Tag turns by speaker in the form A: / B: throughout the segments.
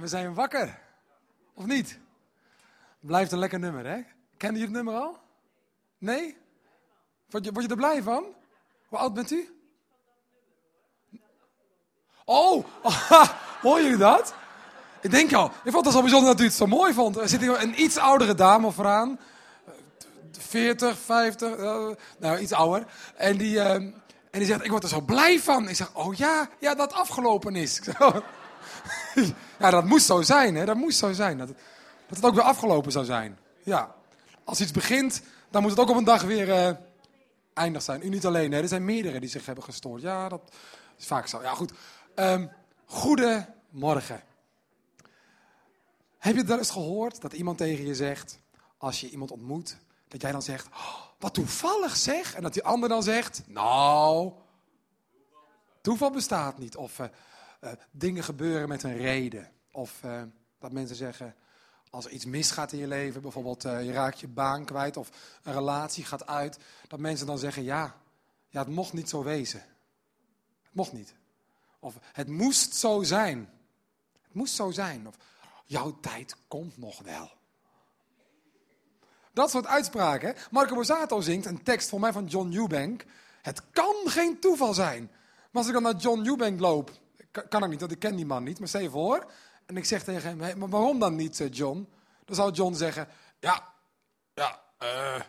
A: We zijn wakker. Of niet? Blijft een lekker nummer, hè? Ken je het nummer al? Nee? Word je, word je er blij van? Hoe oud bent u? Oh, hoor jullie dat? Ik denk al, ik vond het zo bijzonder dat u het zo mooi vond. Er zit hier een iets oudere dame vooraan. 40, 50, uh, nou iets ouder. En die, uh, en die zegt, ik word er zo blij van. Ik zeg, oh ja, ja dat afgelopen is. ja, dat moest zo zijn, hè? Dat moest zo zijn. Dat, dat het ook weer afgelopen zou zijn. Ja, als iets begint, dan moet het ook op een dag weer uh, eindig zijn. U niet alleen, hè? er zijn meerdere die zich hebben gestoord. Ja, dat is vaak zo. Ja, goed. Um, goedemorgen. Heb je het wel eens gehoord dat iemand tegen je zegt, als je iemand ontmoet, dat jij dan zegt, oh, wat toevallig zeg, en dat die ander dan zegt, nou, toeval bestaat niet. Of uh, uh, dingen gebeuren met een reden. Of uh, dat mensen zeggen, als er iets misgaat in je leven, bijvoorbeeld je raakt je baan kwijt of een relatie gaat uit, dat mensen dan zeggen, ja, ja het mocht niet zo wezen. Het mocht niet. Of het moest zo zijn. Het moest zo zijn. Of jouw tijd komt nog wel. Dat soort uitspraken. Marco Borsato zingt een tekst voor mij van John Eubank. Het kan geen toeval zijn. Maar als ik dan naar John Eubank loop, kan ik niet, want ik ken die man niet, maar stel je voor. En ik zeg tegen hem, maar waarom dan niet, eh, John? Dan zou John zeggen, ja, ja, uh,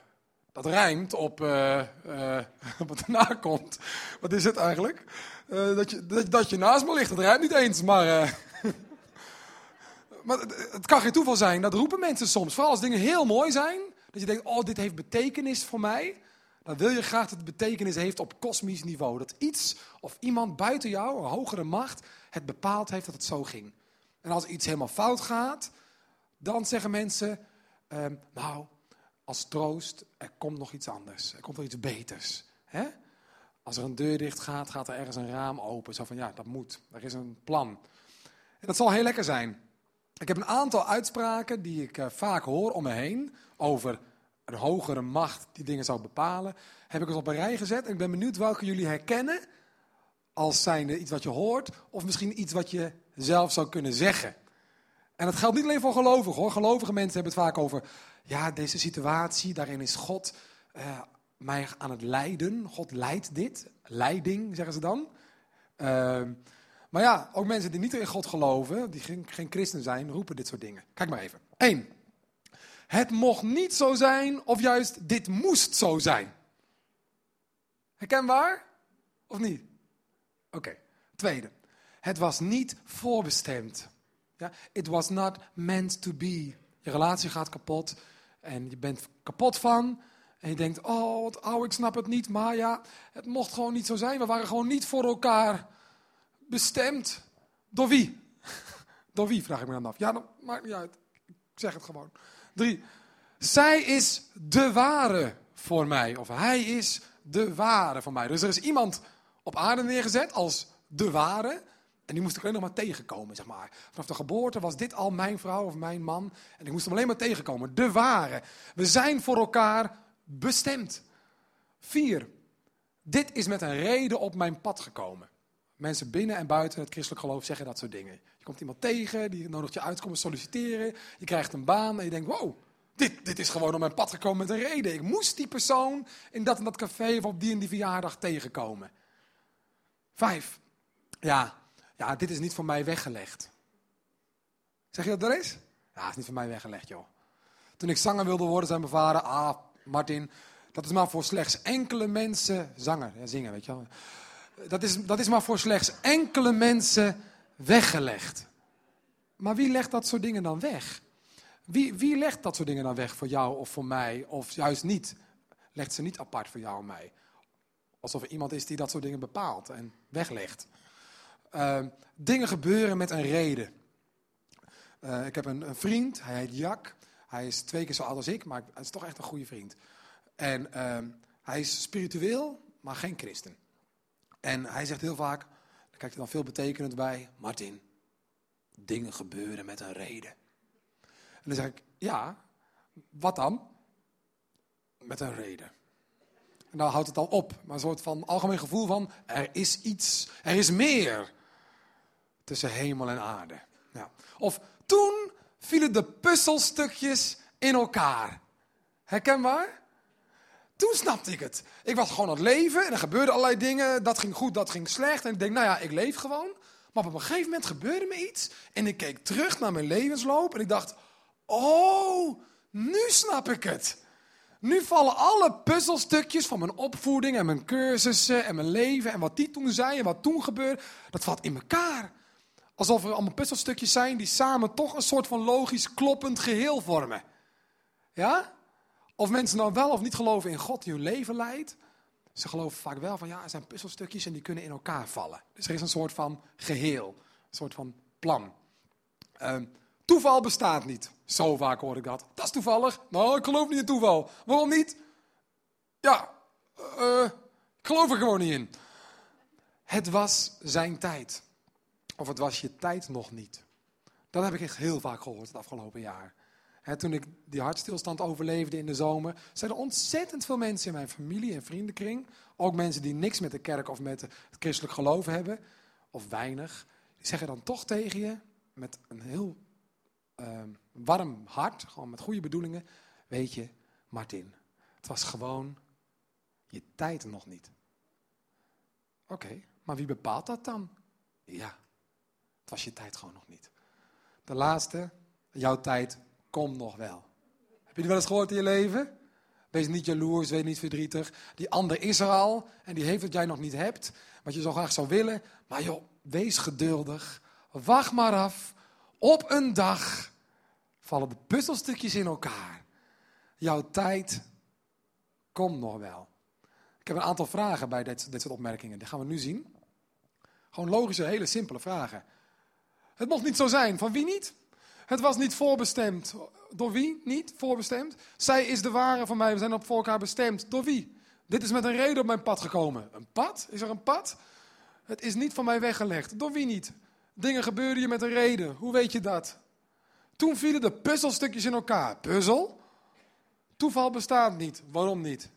A: dat rijmt op uh, uh, wat erna komt. Wat is het eigenlijk? dat, je, dat, dat, je naast me ligt, dat rijmt niet eens, maar... maar het kan geen toeval zijn, dat roepen mensen soms. Vooral als dingen heel mooi zijn, dat je denkt, oh, dit heeft betekenis voor mij. Dan wil je graag dat het betekenis heeft op kosmisch niveau. Dat iets of iemand buiten jou, een hogere macht, het bepaald heeft dat het zo ging. En als iets helemaal fout gaat, dan zeggen mensen, ehm, nou, als troost, er komt nog iets anders. Er komt nog iets beters. Hè? Als er een deur dicht gaat, gaat er ergens een raam open. Zo van, ja, dat moet. Er is een plan. En dat zal heel lekker zijn. Ik heb een aantal uitspraken die ik uh, vaak hoor om me heen over een hogere macht die dingen zou bepalen. Heb ik eens op een rij gezet en ik ben benieuwd welke jullie herkennen als zijnde iets wat je hoort of misschien iets wat je zelf zou kunnen zeggen. En dat geldt niet alleen voor gelovigen hoor. Gelovige mensen hebben het vaak over, ja, deze situatie, daarin is God uh, mij aan het leiden. God leidt dit. Leiding, zeggen ze dan. Uh, maar ja, ook mensen die niet in God geloven, die geen, geen christen zijn, roepen dit soort dingen. Kijk maar even. Eén. Het mocht niet zo zijn, of juist dit moest zo zijn. Herkenbaar? Of niet? Oké. Tweede. Het was niet voorbestemd. Ja? It was not meant to be. Je relatie gaat kapot en je bent kapot van. En je denkt, oh wat ouw, ik snap het niet. Maar ja, het mocht gewoon niet zo zijn. We waren gewoon niet voor elkaar bestemd. Door wie? Door wie, vraag ik me dan af. Ja, dat maakt niet uit. Ik zeg het gewoon. Drie. Zij is de ware voor mij. Of hij is de ware voor mij. Dus er is iemand op aarde neergezet als de ware. En die moest ik alleen nog maar tegenkomen, zeg maar. Vanaf de geboorte was dit al mijn vrouw of mijn man. En ik moest hem alleen maar tegenkomen. De ware. We zijn voor elkaar bestemd. Vier. Dit is met een reden op mijn pad gekomen. Mensen binnen en buiten het christelijk geloof zeggen dat soort dingen. Komt iemand tegen, die nodigt je uit komen solliciteren. Je krijgt een baan en je denkt, wow, dit, dit is gewoon op mijn pad gekomen met een reden. Ik moest die persoon in dat en dat café of op die en die verjaardag tegenkomen. Vijf. Ja, ja, dit is niet voor mij weggelegd. Zeg je dat er is? Ja, het is niet voor mij weggelegd, joh. Toen ik zanger wilde worden, zei mijn vader, ah, Martin, dat is maar voor slechts enkele mensen zanger. Ja, zingen, weet je wel dat is, dat is maar voor slechts enkele mensen weggelegd. Maar wie legt dat soort dingen dan weg? Wie, wie legt dat soort dingen dan weg voor jou of voor mij? Of juist niet? Legt ze niet apart voor jou en mij? Alsof er iemand is die dat soort dingen bepaalt en weglegt. Uh, dingen gebeuren met een reden. Uh, ik heb een, een, vriend, hij heet Jack. Hij is twee keer zo oud als ik, maar hij is toch echt een goede vriend. En uh, hij is spiritueel, maar geen christen. En hij zegt heel vaak, dan kijkt er dan veel betekenend bij, Martin, dingen gebeuren met een reden. En dan zeg ik, ja, wat dan? Met een reden. En dan houdt het al op. Maar een soort van algemeen gevoel van, er is iets, er is meer tussen hemel en aarde. Of toen vielen de puzzelstukjes in elkaar. Herkenbaar? Toen snapte ik het. Ik was gewoon aan het leven en er gebeurden allerlei dingen. Dat ging goed, dat ging slecht. En ik denk, nou ja, ik leef gewoon. Maar op een gegeven moment gebeurde me iets. En ik keek terug naar mijn levensloop. En ik dacht, oh, nu snap ik het. Nu vallen alle puzzelstukjes van mijn opvoeding en mijn cursussen en mijn leven en wat die toen zei en wat toen gebeurde, dat valt in elkaar. Alsof er allemaal puzzelstukjes zijn die samen toch een soort van logisch kloppend geheel vormen. Ja? Of mensen nou wel of niet geloven in God die hun leven leidt. Ze geloven vaak wel van ja, er zijn puzzelstukjes en die kunnen in elkaar vallen. Dus er is een soort van geheel, een soort van plan. Uh, toeval bestaat niet. Zo vaak hoor ik dat. Dat is toevallig. Nou, ik geloof niet in toeval. Waarom niet? Ja, uh, ik geloof er gewoon niet in. Het was zijn tijd. Of het was je tijd nog niet. Dat heb ik echt heel vaak gehoord het afgelopen jaar. Toen ik die hartstilstand overleefde in de zomer, zijn er ontzettend veel mensen in mijn familie en vriendenkring, ook mensen die niks met de kerk of met het christelijk geloof hebben, of weinig, die zeggen dan toch tegen je, met een heel uh, warm hart, gewoon met goede bedoelingen, weet je, Martin, het was gewoon je tijd nog niet. Oké, maar wie bepaalt dat dan? Ja, het was je tijd gewoon nog niet. De laatste, jouw tijd komt nog wel. Heb je die wel eens gehoord in je leven? Wees niet jaloers, wees niet verdrietig. Die ander is er al en die heeft wat jij nog niet hebt. Wat je zo graag zou willen. Maar joh, wees geduldig. Wacht maar af. Op een dag vallen de puzzelstukjes in elkaar. Jouw tijd komt nog wel. Ik heb een aantal vragen bij dit, dit soort opmerkingen. Die gaan we nu zien. Gewoon logische, hele simpele vragen. Het mocht niet zo zijn. Van wie niet? Het was niet voorbestemd. Door wie niet voorbestemd? Zij is de ware van mij. We zijn op voor elkaar bestemd. Door wie? Dit is met een reden op mijn pad gekomen. Een pad? Is er een pad? Het is niet van mij weggelegd. Door wie niet? Dingen gebeuren hier met een reden. Hoe weet je dat? Toen vielen de puzzelstukjes in elkaar. Puzzel? Toeval bestaat niet. Waarom niet?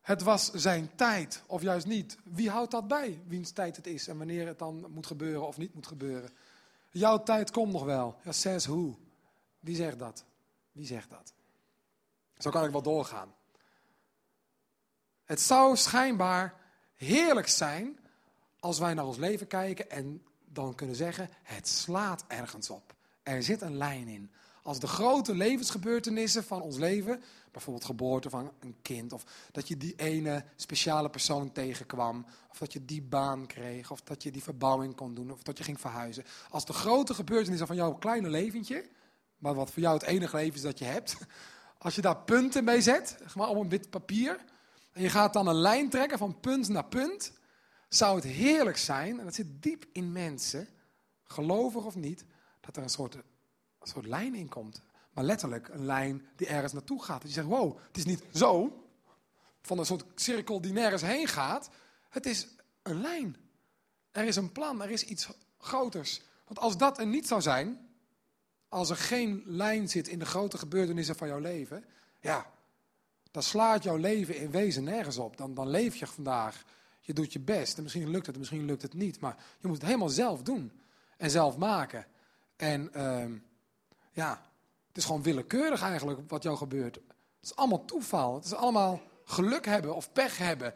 A: Het was zijn tijd, of juist niet. Wie houdt dat bij? Wiens tijd het is en wanneer het dan moet gebeuren of niet moet gebeuren. Jouw tijd komt nog wel. Ja, says who? Wie zegt dat? Wie zegt dat? Zo kan ik wel doorgaan. Het zou schijnbaar heerlijk zijn als wij naar ons leven kijken en dan kunnen zeggen: het slaat ergens op. Er zit een lijn in. Als de grote levensgebeurtenissen van ons leven, bijvoorbeeld geboorte van een kind, of dat je die ene speciale persoon tegenkwam, of dat je die baan kreeg, of dat je die verbouwing kon doen, of dat je ging verhuizen. Als de grote gebeurtenissen van jouw kleine leventje, maar wat voor jou het enige leven is dat je hebt, als je daar punten mee zet, maar op een wit papier, en je gaat dan een lijn trekken van punt naar punt, zou het heerlijk zijn, en dat zit diep in mensen, gelovig of niet, dat er een soort, een soort lijn in komt. Maar letterlijk een lijn die ergens naartoe gaat. Dat je zegt, wow, het is niet zo, van een soort cirkel die nergens heen gaat. Het is een lijn. Er is een plan, er is iets groters. Want als dat er niet zou zijn, als er geen lijn zit in de grote gebeurtenissen van jouw leven, ja, dan slaat jouw leven in wezen nergens op. Dan, dan leef je vandaag. Je doet je best. En misschien lukt het, misschien lukt het niet. Maar je moet het helemaal zelf doen. En zelf maken. En uh, ja, het is gewoon willekeurig eigenlijk wat jou gebeurt. Het is allemaal toeval. Het is allemaal geluk hebben of pech hebben.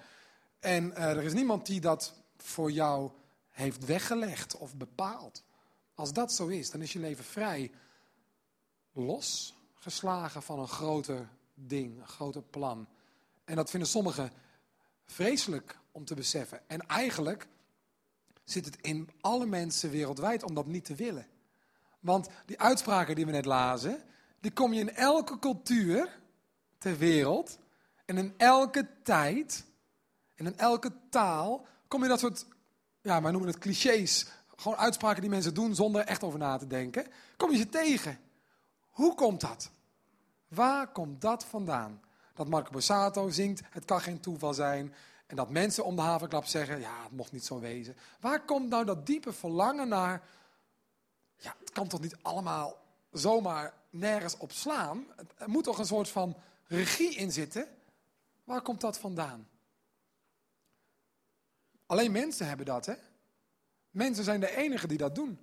A: En uh, er is niemand die dat voor jou heeft weggelegd of bepaald. Als dat zo is, dan is je leven vrij losgeslagen van een groter ding, een groter plan. En dat vinden sommigen vreselijk om te beseffen. En eigenlijk zit het in alle mensen wereldwijd om dat niet te willen. Want die uitspraken die we net lazen, die kom je in elke cultuur ter wereld en in elke tijd en in elke taal kom je dat soort, ja, wij noemen het clichés, gewoon uitspraken die mensen doen zonder echt over na te denken, kom je ze tegen. Hoe komt dat? Waar komt dat vandaan? Dat Marco Borsato zingt, het kan geen toeval zijn. En dat mensen om de havenklap zeggen, ja, het mocht niet zo wezen. Waar komt nou dat diepe verlangen naar ja, het kan toch niet allemaal zomaar nergens op slaan? Er moet toch een soort van regie in zitten? Waar komt dat vandaan? Alleen mensen hebben dat, hè? Mensen zijn de enigen die dat doen.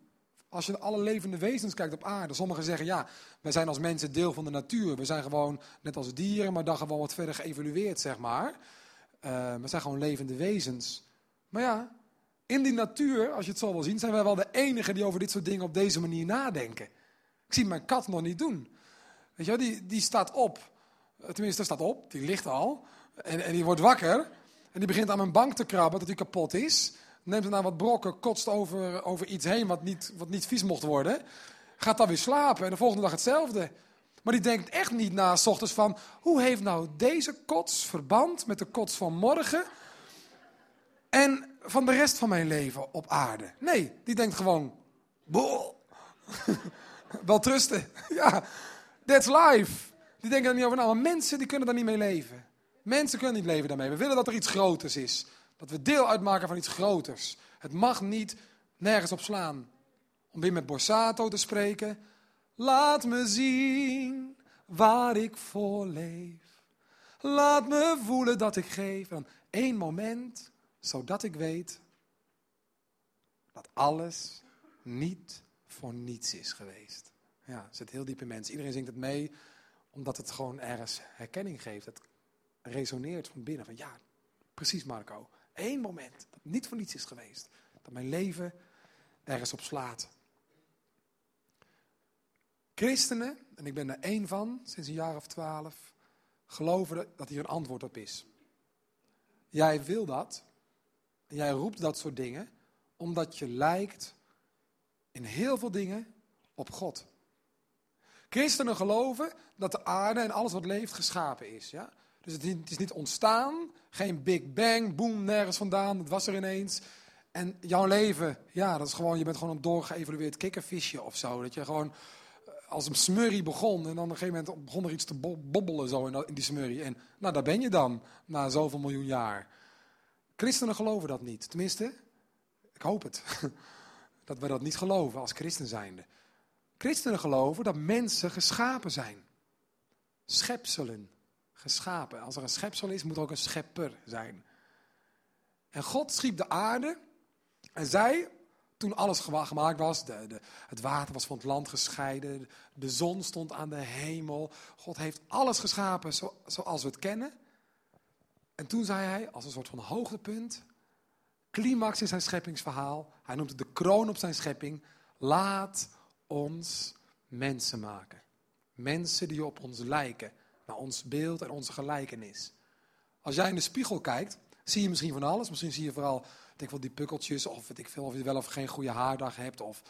A: Als je naar alle levende wezens kijkt op aarde. Sommigen zeggen, ja, wij zijn als mensen deel van de natuur. We zijn gewoon net als dieren, maar dan gewoon wat verder geëvolueerd, zeg maar. Uh, we zijn gewoon levende wezens. Maar ja, in die natuur, als je het zo wil zien, zijn wij wel de enigen die over dit soort dingen op deze manier nadenken. Ik zie mijn kat nog niet doen. Weet je wel, die, die staat op. Tenminste, staat op, die ligt al. En, en die wordt wakker. En die begint aan mijn bank te krabben dat die kapot is. Neemt nou wat brokken, kotst over, over iets heen wat niet, wat niet vies mocht worden. Gaat dan weer slapen en de volgende dag hetzelfde. Maar die denkt echt niet na, s ochtends van... hoe heeft nou deze kots verband met de kots van morgen... en van de rest van mijn leven op aarde? Nee, die denkt gewoon... Wel trusten. ja, that's life. Die denken er niet over na. Maar mensen die kunnen daar niet mee leven. Mensen kunnen niet leven daarmee. We willen dat er iets groters is. Dat we deel uitmaken van iets groters. Het mag niet nergens op slaan. Om weer met Borsato te spreken. Laat me zien waar ik voor leef. Laat me voelen dat ik geef. aan één moment, zodat ik weet dat alles niet voor niets is geweest. Ja, zit heel diep in mensen. Iedereen zingt het mee, omdat het gewoon ergens herkenning geeft. Het resoneert van binnen. Van ja, precies Marco. Eén moment dat niet voor niets is geweest. Dat mijn leven ergens op slaat. Christenen, en ik ben er één van, sinds een jaar of twaalf, geloven dat hier een antwoord op is. Jij wil dat, en jij roept dat soort dingen, omdat je lijkt in heel veel dingen op God. Christenen geloven dat de aarde en alles wat leeft geschapen is. Ja? Dus het is niet ontstaan, geen big bang, boom, nergens vandaan, het was er ineens. En jouw leven, ja, dat is gewoon, je bent gewoon een doorgeëvolueerd kikkervisje of zo. Dat je gewoon eh, als een smurrie begon en dan op een gegeven moment begon er iets te bobbelen zo in die smurrie. En nou, daar ben je dan, na zoveel miljoen jaar. Christenen geloven dat niet. Tenminste, ik hoop het. Dat we dat niet geloven als christen zijnde. Christenen geloven dat mensen geschapen zijn. Schepselen geschapen. Als er een schepsel is, moet er ook een schepper zijn. En God schiep de aarde en zij, toen alles gemaakt was, de, de, het water was van het land gescheiden, de zon stond aan de hemel. God heeft alles geschapen zo, zoals we het kennen. En toen zei hij, als een soort van hoogtepunt, climax in zijn scheppingsverhaal, hij noemt het de kroon op zijn schepping, laat ons mensen maken. Mensen die op ons lijken naar ons beeld en onze gelijkenis. Als jij in de spiegel kijkt, zie je misschien van alles. Misschien zie je vooral denk wel, die pukkeltjes, of weet ik veel, of je wel of geen goede haardag hebt, of,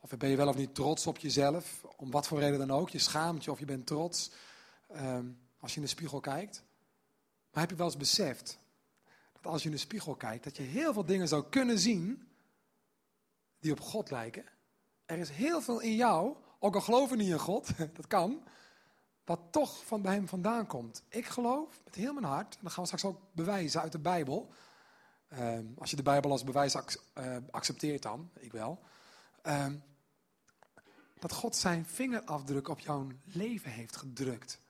A: of ben je wel of niet trots op jezelf, om wat voor reden dan ook. Je schaamt je of je bent trots ehm, als je in de spiegel kijkt. Maar heb je wel eens beseft dat als je in de spiegel kijkt, dat je heel veel dingen zou kunnen zien die op God lijken? Er is heel veel in jou, ook al geloof je niet in God, dat kan, wat toch van bij hem vandaan komt. Ik geloof met heel mijn hart, en dat gaan we straks ook bewijzen uit de Bijbel. Ehm, als je de Bijbel als bewijs eh, accepteert dan, ik wel. Ehm, dat God zijn vingerafdruk op jouw leven heeft gedrukt.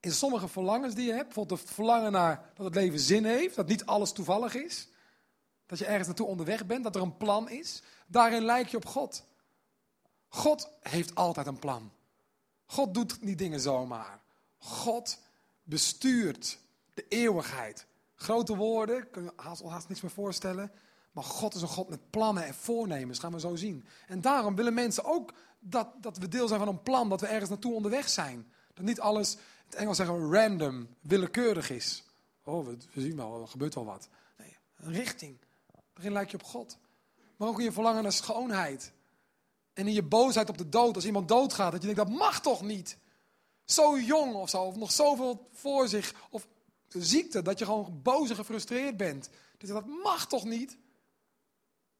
A: In sommige verlangens die je hebt, bijvoorbeeld het verlangen naar dat het leven zin heeft, dat niet alles toevallig is. Dat je ergens naartoe onderweg bent, dat er een plan is. Daarin lijk je op God. God heeft altijd een plan. God doet niet dingen zomaar. God bestuurt de eeuwigheid. Grote woorden, kun je haast, haast niks meer voorstellen. Maar God is een God met plannen en voornemens, gaan we zo zien. En daarom willen mensen ook dat, dat we deel zijn van een plan, dat we ergens naartoe onderweg zijn. Dat niet alles, het Engels zeggen we random, willekeurig is. Oh, we, zien wel, er gebeurt wel wat. Nee, een richting. Daarin lijkt je op God. Maar ook in je verlangen naar schoonheid. En in je boosheid op de dood, als iemand doodgaat, dat je denkt, dat mag toch niet? Zo jong of zo, of nog zoveel voor zich, of ziekte, dat je gewoon boos en gefrustreerd bent. Dat, dat mag toch niet?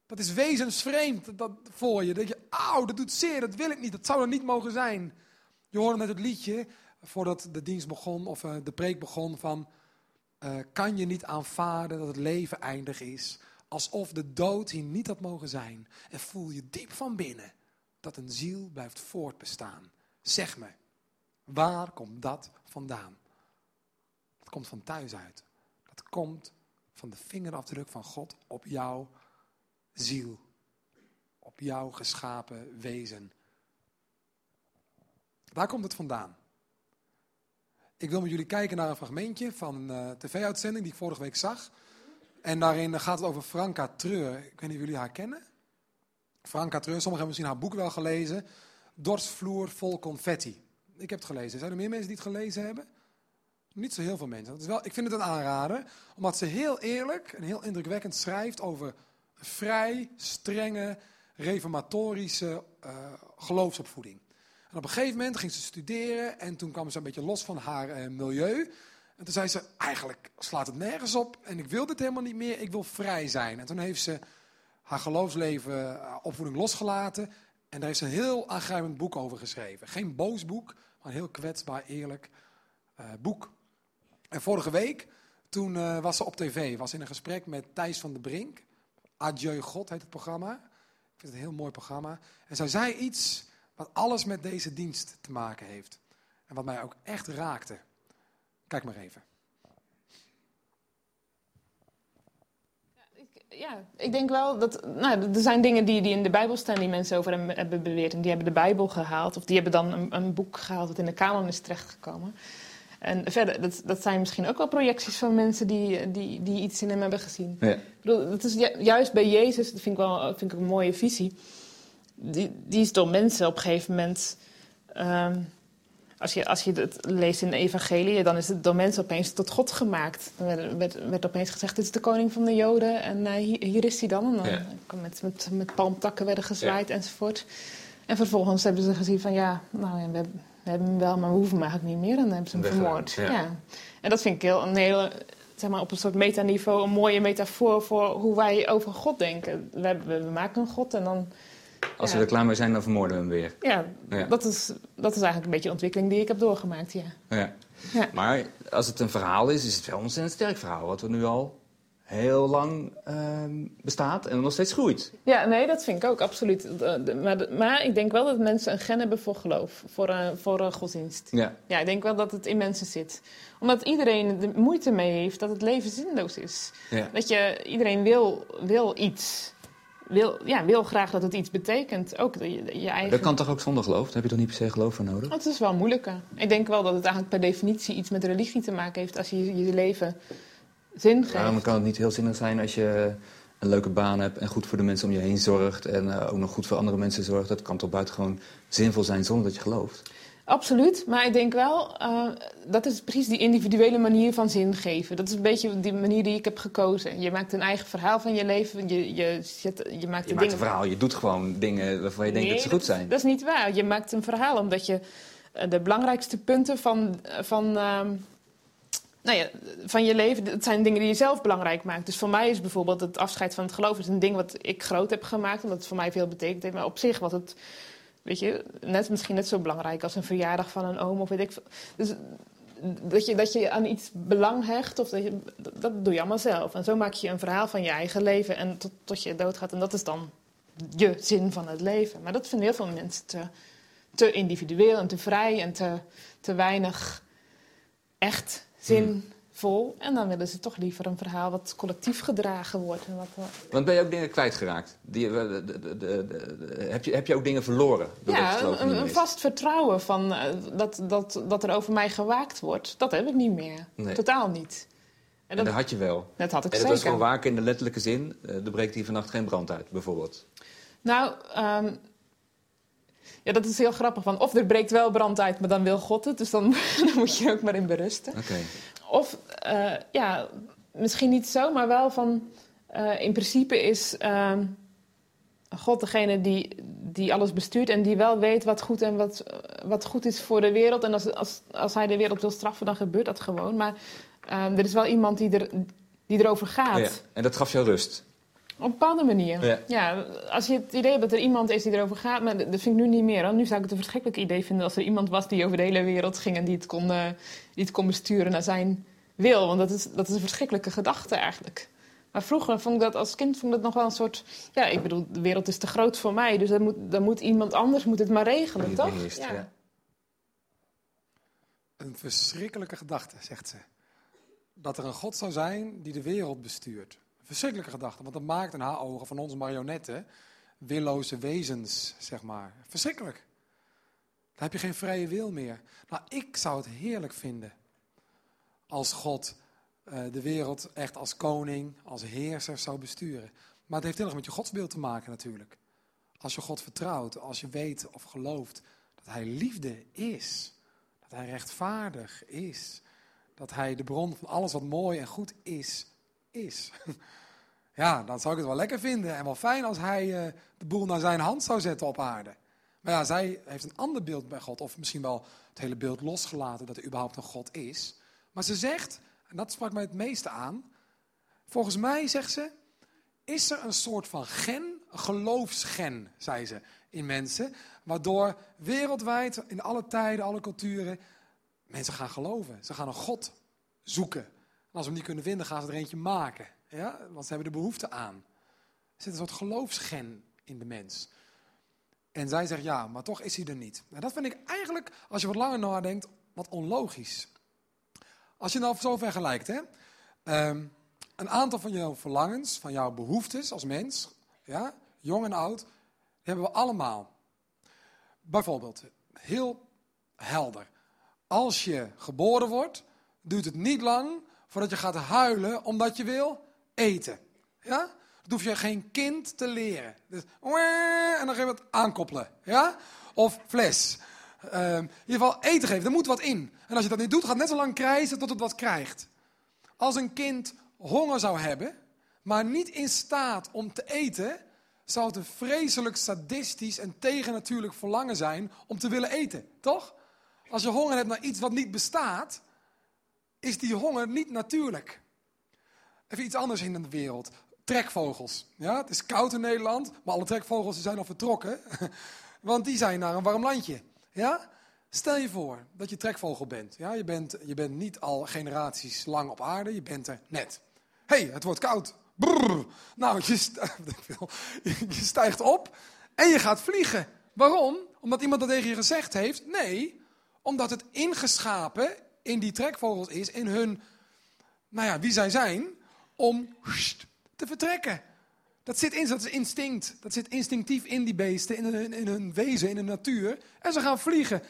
A: Dat is wezensvreemd dat, voor je. Dat je, auw, dat doet zeer, dat wil ik niet, dat zou er niet mogen zijn. Je hoorde net het liedje, voordat de dienst begon, of uh, de preek begon, van... Uh, kan je niet aanvaarden dat het leven eindig is, alsof de dood hier niet had mogen zijn. En voel je diep van binnen dat een ziel blijft voortbestaan. Zeg me, waar komt dat vandaan? Dat komt van thuis uit. Dat komt van de vingerafdruk van God op jouw ziel. op jou geschapen wezen. Daar komt het vandaan. Ik wil met jullie kijken naar een fragmentje van een uh, tv-uitzending die ik vorige week zag. En daarin gaat het over Franka Treur. Ik weet niet of jullie haar kennen. Franka Treur, sommigen hebben misschien haar boek wel gelezen. Dorsvloer vol confetti. Ik heb het gelezen. Zijn er meer mensen die het gelezen hebben? Niet zo heel veel mensen. Dat is wel, ik vind het een aanrader, omdat ze heel eerlijk en heel indrukwekkend schrijft over vrij strenge reformatorische uh, geloofsopvoeding. En op een gegeven moment ging ze studeren en toen kwam ze een beetje los van haar uh, milieu. En toen zei ze, eigenlijk slaat het nergens op en ik wil dit helemaal niet meer, ik wil vrij zijn. En toen heeft ze haar geloofsleven, uh, opvoeding losgelaten en daar heeft ze een heel aangrijpend boek over geschreven. Geen boos boek, maar een heel kwetsbaar, eerlijk boek. En vorige week, toen was ze op tv, was in een gesprek met Thijs van de Brink. Adieu God heet het programma. Ik vind het een heel mooi programma. En zij zei iets wat alles met deze dienst te maken heeft. En wat mij ook echt raakte. Kijk maar even.
B: Ja, ik denk wel dat. Nou, er zijn dingen die, die in de Bijbel staan die mensen over hem hebben beweerd. En die hebben de Bijbel gehaald. Of die hebben dan een, een boek gehaald dat in de kanon is terechtgekomen. En verder, dat, dat zijn misschien ook wel projecties van mensen die, die, die iets in hem hebben gezien. Ja. Ik bedoel, dat is juist bij Jezus, dat vind ik wel vind ik een mooie visie. Die, die is door mensen op een gegeven moment. Um, als je, als je het leest in de evangelie, dan is het door mensen opeens tot God gemaakt. Dan werd, werd, werd opeens gezegd, dit is de koning van de joden en uh, hier, hier, is hij dan. En dan ja. met, met, met palmtakken werden gezwaaid ja. enzovoort. En vervolgens hebben ze gezien van, ja, nou, ja, we hebben we hebben hem wel, maar we hoeven hem eigenlijk niet meer. En dan hebben ze hem vermoord. Ja. En dat vind ik heel, een hele, zeg maar, op een soort metaniveau een mooie metafoor voor hoe wij over God denken. We, we, we maken een God en dan...
C: Als we er klaar mee zijn, dan vermoorden we hem weer.
B: Ja, ja, Dat, is, dat is eigenlijk een beetje de ontwikkeling die ik heb doorgemaakt, ja.
C: ja. Maar als het een verhaal is, is het wel een ontzettend sterk verhaal. Wat we nu al heel lang uh, bestaat en nog steeds groeit.
B: Ja, nee, dat vind ik ook, absoluut. Maar, maar ik denk wel dat mensen een gen hebben voor geloof, voor, uh, voor uh, godsdienst. Ja. ja, ik denk wel dat het in mensen zit. Omdat iedereen er moeite mee heeft dat het leven zinloos is. Ja. Dat je, iedereen wil, wil iets. Wil, ja, wil graag dat het iets betekent. Ook je, je eigen...
C: Dat kan toch ook zonder geloof? Daar heb je toch niet per se geloof voor nodig?
B: Dat is wel moeilijker. Ik denk wel dat het eigenlijk per definitie iets met religie te maken heeft... als je je leven zin geeft.
C: Waarom kan het niet heel zinnig zijn als je een leuke baan hebt en goed voor de mensen om je heen zorgt en uh, ook nog goed voor andere mensen zorgt? Dat kan toch buitengewoon zinvol zijn zonder dat je gelooft?
B: Absoluut, maar ik denk wel, uh, dat is precies die individuele manier van zin geven. Dat is een beetje die manier die ik heb gekozen. Je maakt een eigen verhaal van je leven. Je, je, zet, je maakt,
C: je maakt een verhaal, je doet gewoon dingen waarvan je denkt dat ze goed zijn.
B: Dat is niet waar. Je maakt een verhaal omdat je uh, de belangrijkste punten van, van uh, nou ja, van je leven, het zijn dingen die je zelf belangrijk maakt. Dus voor mij is bijvoorbeeld het afscheid van het geloof is een ding wat ik groot heb gemaakt, omdat het voor mij veel betekent. Maar op zich was het, weet je, net, misschien net zo belangrijk als een verjaardag van een oom of weet ik Dus dat je, dat je aan iets belang hecht, of dat, je, dat doe je allemaal zelf. En zo maak je een verhaal van je eigen leven en tot, tot je doodgaat. En dat is dan je zin van het leven. Maar dat vinden heel veel mensen te, te individueel en te vrij en te, te weinig echt zinvol. En dan willen ze toch liever een verhaal wat collectief gedragen wordt. En wat,
C: uh... Want ben je ook dingen kwijtgeraakt? Die, eh, de, de, de, heb, je, heb je ook dingen verloren?
B: Ja, een, een vast vertrouwen van, uh, dat, dat, dat er over mij gewaakt wordt. Dat heb ik niet meer. Nee. Totaal niet.
C: En dat, en dat, had je wel.
B: Dat had ik
C: en
B: zeker.
C: dat was gewoon waken in de letterlijke zin. Uh, er breekt hier vannacht geen brand uit, bijvoorbeeld.
B: Nou, um, ja, dat is heel grappig. Van, of er breekt wel brand uit, maar dan wil God het. Dus dan, dan moet je ook maar in berusten.
C: Okay.
B: Of, uh, ja, misschien niet zo, maar wel van... Uh, in principe is uh, God degene die, die alles bestuurt... en die wel weet wat goed, en wat, wat goed is voor de wereld. En als, als, als hij de wereld wil straffen, dan gebeurt dat gewoon. Maar er is wel iemand die, er, die erover gaat. Ja,
C: en dat gaf jou rust?
B: Op een bepaalde manier. Ja. ja. als je het idee hebt dat er iemand is die erover gaat, maar dat vind ik nu niet meer. Hoor. Nu zou ik het een verschrikkelijk idee vinden als er iemand was die over de hele wereld ging en die het kon, uh, die het kon besturen naar zijn wil. Want dat is, dat is een verschrikkelijke gedachte eigenlijk. Maar vroeger vond ik dat als kind vond ik dat nog wel een soort. Ja, ik bedoel, de wereld is te groot voor mij, dus dan moet, dan moet iemand anders moet het maar regelen, toch? Beheerst, ja. ja.
A: Een verschrikkelijke gedachte, zegt ze. Dat er een God zou zijn die de wereld bestuurt verschrikkelijke gedachte. Want dat maakt in haar ogen van onze marionetten willoze wezens, zeg maar. Verschrikkelijk. Dan heb je geen vrije wil meer. Nou, ik zou het heerlijk vinden als God eh, de wereld echt als koning, als heerser zou besturen. Maar het heeft heel erg met je godsbeeld te maken natuurlijk. Als je God vertrouwt, als je weet of gelooft dat Hij liefde is, dat Hij rechtvaardig is, dat Hij de bron van alles wat mooi en goed is, is. Ja, dan zou ik het wel lekker vinden en wel fijn als Hij uh, de boel naar zijn hand zou zetten op aarde. Maar ja, zij heeft een ander beeld bij God, of misschien wel het hele beeld losgelaten dat er überhaupt een God is. Maar ze zegt, en dat sprak mij het meeste aan, volgens mij zegt ze, is er een soort van gen, geloofsgen, zei ze, in mensen, waardoor wereldwijd, in alle tijden, alle culturen, mensen gaan geloven. Ze gaan een God zoeken. En als ze hem niet kunnen vinden, gaan ze er eentje maken. Ja? Want ze hebben er behoefte aan. Er zit een soort geloofsgen in de mens. En zij zegt ja, maar toch is hij er niet. En dat vind ik eigenlijk, als je wat langer nadenkt, wat onlogisch. Als je nou zo vergelijkt, hè. Um, een aantal van jouw verlangens, van jouw behoeftes als mens, ja, jong en oud, die hebben we allemaal. Bijvoorbeeld, heel helder. Als je geboren wordt, duurt het niet lang voordat je gaat huilen omdat je wil eten. Ja? Dat hoef je geen kind te leren. Dus, en dan ga je aankoppelen. Ja? Of fles. Um, in ieder geval eten geven, er moet wat in. En als je dat niet doet, gaat net zo lang krijgen tot het wat krijgt. Als een kind honger zou hebben, maar niet in staat om te eten, zou het een vreselijk sadistisch en tegennatuurlijk verlangen zijn om te willen eten, toch? Als je honger hebt naar iets wat niet bestaat, is die honger niet natuurlijk. Even iets anders in de wereld. Trekvogels. Ja, het is koud in Nederland, maar alle trekvogels zijn al vertrokken. Want die zijn naar een warm landje. Ja? Stel je voor dat je trekvogel bent. Ja? Je, bent je bent niet al generaties lang op aarde, je bent er net hey, het wordt koud. Nou, je, je stijgt op en je gaat vliegen. Waarom? Omdat iemand dat tegen je gezegd heeft? Nee, omdat het ingeschapen in die trekvogels is, in hun, nou ja, wie zij zijn, om te vertrekken. Dat zit in, dat is instinct. Dat zit instinctief in die beesten, in hun, in hun wezen, in de natuur. En ze gaan vliegen.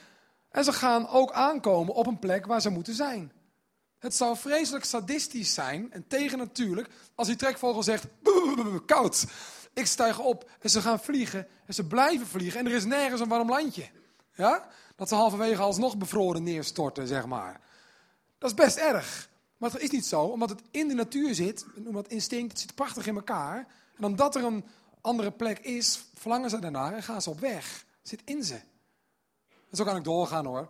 A: En ze gaan ook aankomen op een plek waar ze moeten zijn. Het zou vreselijk sadistisch zijn en tegennatuurlijk als die trekvogel zegt, koud. Ik stijg op en ze gaan vliegen en ze blijven vliegen en er is nergens een warm landje. Ja? Dat ze halverwege alsnog bevroren neerstorten, zeg maar. Dat is best erg. Maar het is niet zo, omdat het in de natuur zit, omdat instinct, het zit prachtig in elkaar. En omdat er een andere plek is, verlangen ze daarnaar en gaan ze op weg. Zit in ze. En zo kan ik doorgaan hoor.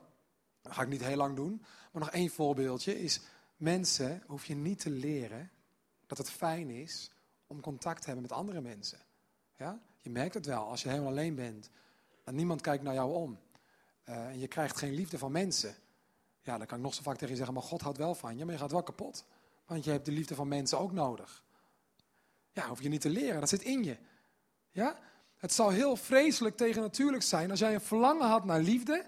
A: Dat ga ik niet heel lang doen. Maar nog één voorbeeldje is, mensen hoef je niet te leren dat het fijn is om contact te hebben met andere mensen. Ja? Je merkt het wel als je helemaal alleen bent en niemand kijkt naar jou om. Uh, en je krijgt geen liefde van mensen. Ja, dan kan ik nog zo vaak tegen je zeggen, maar God houdt wel van je, maar je gaat wel kapot. Want je hebt de liefde van mensen ook nodig. Ja, hoef je niet te leren, dat zit in je. Ja? Het zou heel vreselijk tegennatuurlijk zijn als jij een verlangen had naar liefde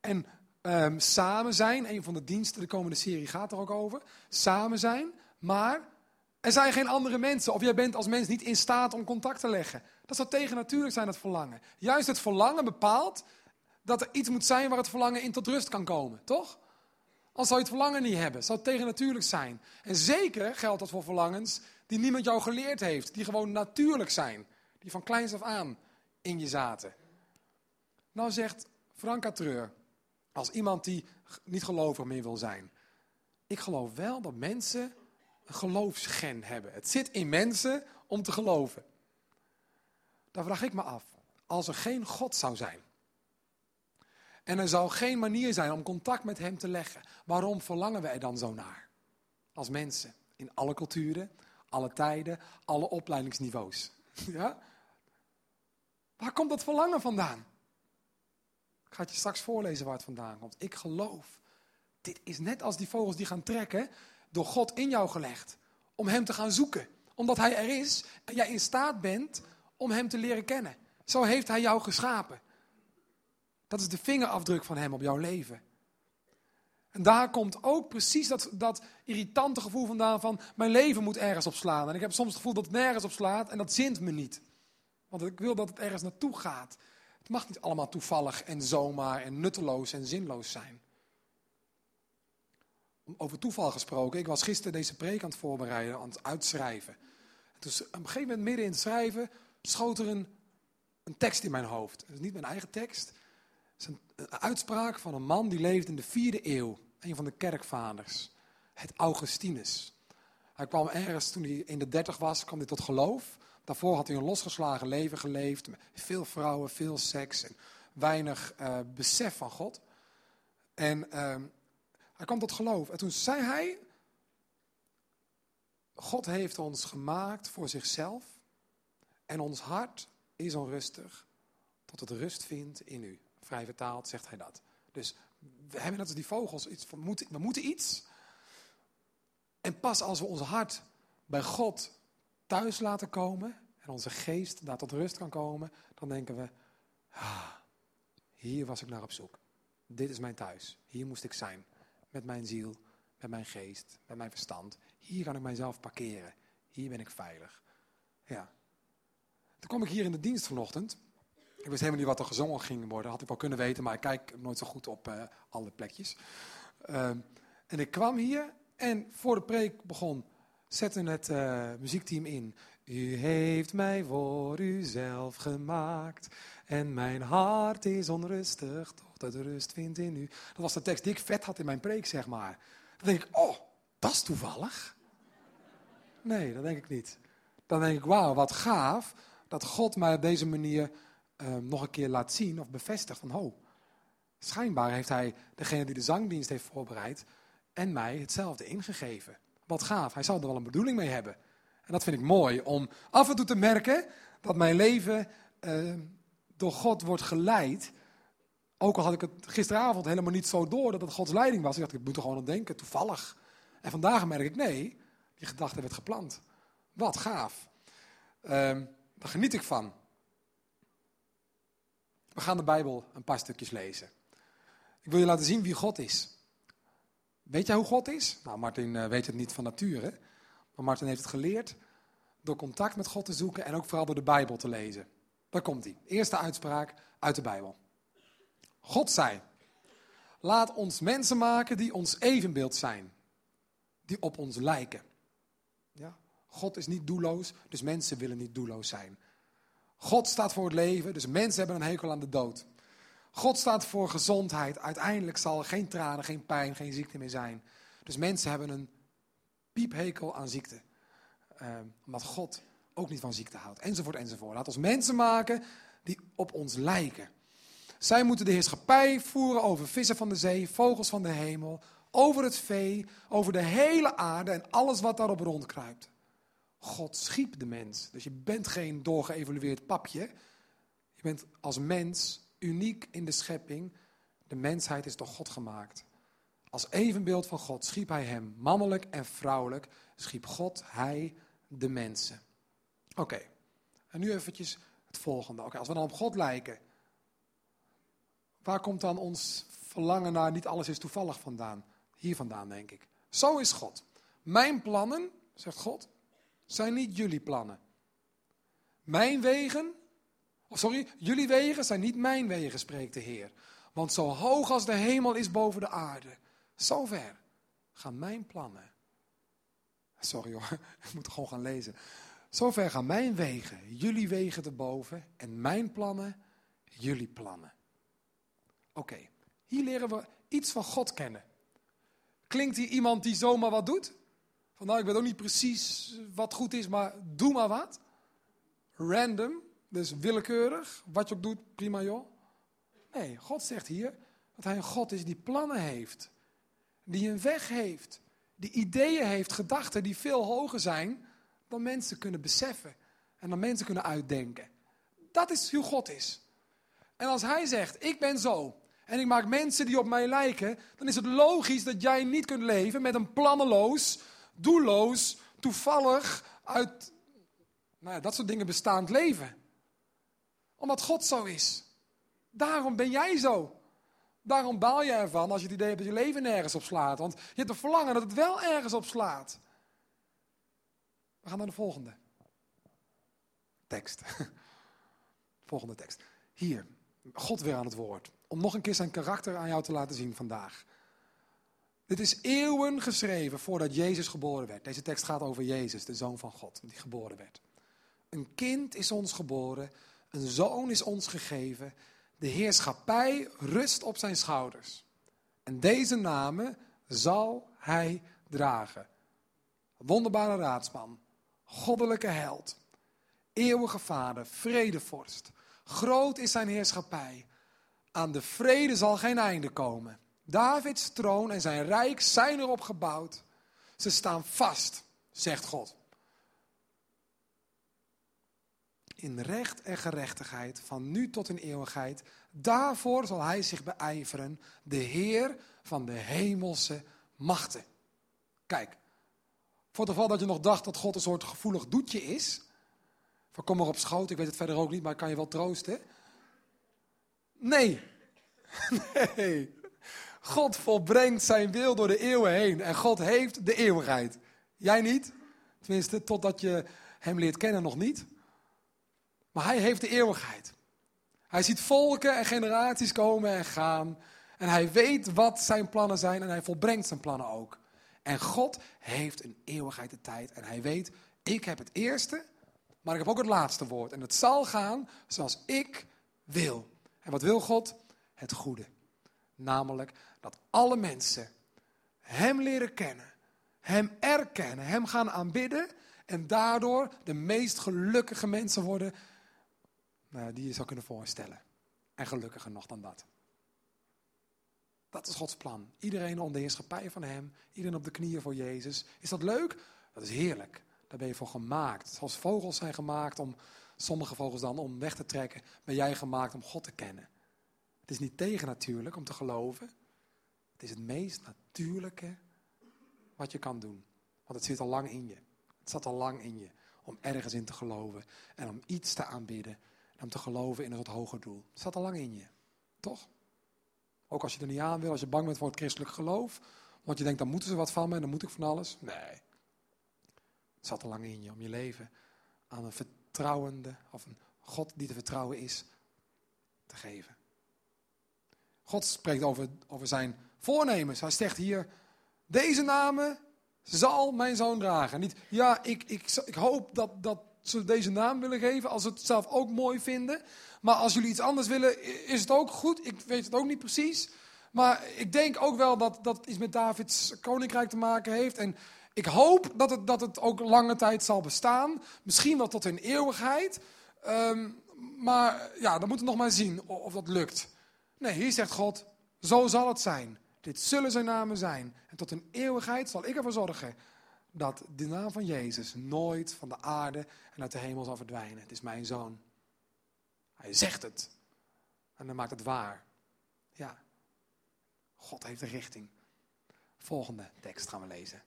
A: en um, samen zijn. Een van de diensten, de komende serie gaat er ook over. Samen zijn, maar er zijn geen andere mensen. Of jij bent als mens niet in staat om contact te leggen. Dat zou tegennatuurlijk zijn, het verlangen. Juist het verlangen bepaalt dat er iets moet zijn waar het verlangen in tot rust kan komen, toch? Als zou je het verlangen niet hebben, zou het tegennatuurlijk zijn. En zeker geldt dat voor verlangens die niemand jou geleerd heeft, die gewoon natuurlijk zijn, die van kleins af aan in je zaten. Nou zegt Franka Treur, als iemand die niet gelovig meer wil zijn. Ik geloof wel dat mensen een geloofsgen hebben. Het zit in mensen om te geloven. Dan vraag ik me af, als er geen God zou zijn. En er zou geen manier zijn om contact met Hem te leggen. Waarom verlangen we er dan zo naar? Als mensen, in alle culturen, alle tijden, alle opleidingsniveaus. Ja? Waar komt dat verlangen vandaan? Ik ga het je straks voorlezen waar het vandaan komt. Ik geloof. Dit is net als die vogels die gaan trekken, door God in jou gelegd. Om Hem te gaan zoeken. Omdat Hij er is en jij in staat bent om Hem te leren kennen. Zo heeft Hij jou geschapen. Dat is de vingerafdruk van Hem op jouw leven. En daar komt ook precies dat, dat irritante gevoel vandaan van mijn leven moet ergens op slaan. En ik heb soms het gevoel dat het nergens op slaat en dat zint me niet. Want ik wil dat het ergens naartoe gaat. Het mag niet allemaal toevallig en zomaar en nutteloos en zinloos zijn. Over toeval gesproken, ik was gisteren deze preek aan het voorbereiden, aan het uitschrijven. Dus op een gegeven moment midden in het schrijven schoot er een, een tekst in mijn hoofd. Het is niet mijn eigen tekst. Is een, uitspraak van een man die leefde in de vierde eeuw. Een van de kerkvaders. Het Augustinus. Hij kwam ergens toen hij in de dertig was, kwam hij tot geloof. Daarvoor had hij een losgeslagen leven geleefd. Met veel vrouwen, veel seks en weinig uh, besef van God. En uh, hij kwam tot geloof. En toen zei hij: God heeft ons gemaakt voor zichzelf. En ons hart is onrustig tot het rust vindt in u. Vrij vertaald zegt hij dat. Dus we hebben net als die vogels iets van, we moeten iets. En pas als we ons hart bij God thuis laten komen en onze geest daar tot rust kan komen, dan denken we, ah, hier was ik naar op zoek. Dit is mijn thuis. Hier moest ik zijn. Met mijn ziel, met mijn geest, met mijn verstand. Hier kan ik mijzelf parkeren. Hier ben ik veilig. Ja. Toen kwam ik hier in de dienst vanochtend. Ik wist helemaal niet wat er gezongen ging worden. Had ik wel kunnen weten, maar ik kijk nooit zo goed op uh, alle plekjes. Uh, en ik kwam hier en voor de preek begon, zette het uh, muziekteam in. U heeft mij voor uzelf gemaakt en mijn hart is onrustig tot het rust vindt in u. Dat was de tekst die ik vet had in mijn preek, zeg maar. Dan denk ik, oh, dat is toevallig. Nee, dat denk ik niet. Dan denk ik, wauw, wat gaaf dat God mij op deze manier uh, nog een keer laat zien of bevestigt van, oh, schijnbaar heeft hij degene die de zangdienst heeft voorbereid en mij hetzelfde ingegeven. Wat gaaf, hij zal er wel een bedoeling mee hebben. En dat vind ik mooi, om af en toe te merken dat mijn leven uh, door God wordt geleid. Ook al had ik het gisteravond helemaal niet zo door dat het Gods leiding was. Ik dacht, ik moet er gewoon aan denken, toevallig. En vandaag merk ik, nee, die gedachte werd geplant. Wat gaaf. Uh, daar geniet ik van. We gaan de Bijbel een paar stukjes lezen. Ik wil je laten zien wie God is. Weet jij hoe God is? Nou, Martin uh, weet het niet van nature. Maar Martin heeft het geleerd door contact met God te zoeken en ook vooral door de Bijbel te lezen. Daar komt hij. Eerste uitspraak uit de Bijbel. God zei: Laat ons mensen maken die ons evenbeeld zijn, die op ons lijken. Ja? God is niet doelloos, dus mensen willen niet doelloos zijn. God staat voor het leven, dus mensen hebben een hekel aan de dood. God staat voor gezondheid. Uiteindelijk zal er geen tranen, geen pijn, geen ziekte meer zijn. Dus mensen hebben een piephekel aan ziekte. Uh, omdat God ook niet van ziekte houdt. Enzovoort, enzovoort. Laat ons mensen maken die op ons lijken. Zij moeten de heerschappij voeren over vissen van de zee, vogels van de hemel, over het vee, over de hele aarde en alles wat daarop rondkruipt. God schiep de mens. Dus je bent geen doorgeëvolueerd papje. Je bent als mens uniek in de schepping. De mensheid is door God gemaakt. Als evenbeeld van God schiep hij hem, mannelijk en vrouwelijk, schiep God, hij, de mensen. Oké, en nu eventjes het volgende. Oké, als we dan op God lijken, waar komt dan ons verlangen naar niet alles is toevallig vandaan? Hier vandaan, denk ik. Zo is God. Mijn plannen, zegt God, zijn niet jullie plannen. Mijn wegen of sorry, jullie wegen zijn niet mijn wegen, spreekt de Heer. Want zo hoog als de hemel is boven de aarde, zo ver gaan mijn plannen. Sorry hoor, ik moet gewoon gaan lezen. Zo ver gaan mijn wegen, jullie wegen te boven en mijn plannen, jullie plannen. Oké, hier leren we iets van God kennen. Klinkt hier iemand die zomaar wat doet? Van nou, ik weet ook niet precies wat goed is, maar doe maar wat. Random. Dus willekeurig, wat je ook doet, prima joh. Nee, God zegt hier dat hij een God is die plannen heeft. Die een weg heeft. Die ideeën heeft, gedachten die veel hoger zijn dan mensen kunnen beseffen. En dan mensen kunnen uitdenken. Dat is hoe God is. En als hij zegt, ik ben zo. En ik maak mensen die op mij lijken. Dan is het logisch dat jij niet kunt leven met een planneloos, doelloos, toevallig uit nou ja, dat soort dingen bestaand leven omdat God zo is. Daarom ben jij zo. Daarom baal je ervan als je het idee hebt dat je leven nergens op slaat. Want je hebt een verlangen dat het wel ergens op slaat. We gaan naar de volgende tekst. Volgende tekst. Hier, God weer aan het woord. Om nog een keer zijn karakter aan jou te laten zien vandaag. Dit is eeuwen geschreven voordat Jezus geboren werd. Deze tekst gaat over Jezus, de Zoon van God, die geboren werd. Een kind is ons geboren, een zoon is ons gegeven. De heerschappij rust op zijn schouders. En deze namen zal hij dragen. Wonderbare raadsman, goddelijke held, eeuwige vader, vredevorst. Groot is zijn heerschappij. Aan de vrede zal geen einde komen. Davids troon en zijn rijk zijn erop gebouwd. Ze staan vast, zegt God. In recht en gerechtigheid, van nu tot in eeuwigheid. Daarvoor zal hij zich beijveren, de Heer van de hemelse machten. Kijk, voor het geval dat je nog dacht dat God een soort gevoelig doetje is. Van kom maar op schoot, ik weet het verder ook niet, maar ik kan je wel troosten. Nee. Nee. God volbrengt zijn wil door de eeuwen heen. En God heeft de eeuwigheid. Jij niet? Tenminste, totdat je hem leert kennen nog niet. Maar hij heeft de eeuwigheid. Hij ziet volken en generaties komen en gaan. En hij weet wat zijn plannen zijn en hij volbrengt zijn plannen ook. En God heeft een eeuwigheid de tijd. En hij weet, ik heb het eerste, maar ik heb ook het laatste woord. En het zal gaan zoals ik wil. En wat wil God? Het goede. Namelijk dat alle mensen Hem leren kennen, Hem erkennen, Hem gaan aanbidden en daardoor de meest gelukkige mensen worden nou, die je zou kunnen voorstellen. En gelukkiger nog dan dat. Dat is Gods plan. Iedereen onder de heerschappij van Hem, iedereen op de knieën voor Jezus. Is dat leuk? Dat is heerlijk. Daar ben je voor gemaakt. Zoals vogels zijn gemaakt om, sommige vogels dan, om weg te trekken, ben jij gemaakt om God te kennen. Het is niet tegen natuurlijk om te geloven. Het is het meest natuurlijke wat je kan doen. Want het zit al lang in je. Het zat al lang in je om ergens in te geloven en om iets te aanbidden en om te geloven in een wat hoger doel. Het zat al lang in je, toch? Ook als je er niet aan wil, als je bang bent voor het christelijk geloof, want je denkt dan moeten ze wat van me en dan moet ik van alles. Nee. Het zat al lang in je om je leven aan een vertrouwende of een God die te vertrouwen is te geven. God spreekt over, over zijn voornemens. Hij zegt hier, deze namen zal mijn zoon dragen. Niet, ja, ik, ik, ik hoop dat, dat ze deze naam willen geven als ze het zelf ook mooi vinden. Maar als jullie iets anders willen, is het ook goed. Ik weet het ook niet precies. Maar ik denk ook wel dat dat iets met Davids koninkrijk te maken heeft. En ik hoop dat het, dat het ook lange tijd zal bestaan. Misschien wel tot in eeuwigheid. Um, maar ja, dan moeten we nog maar zien of dat lukt. Nee, hier zegt God, zo zal het zijn. Dit zullen zijn namen zijn. En tot een eeuwigheid zal ik ervoor zorgen dat de naam van Jezus nooit van de aarde en uit de hemel zal verdwijnen. Het is mijn zoon. Hij zegt het. En dan maakt het waar. Ja. God heeft een richting. Volgende tekst gaan we lezen.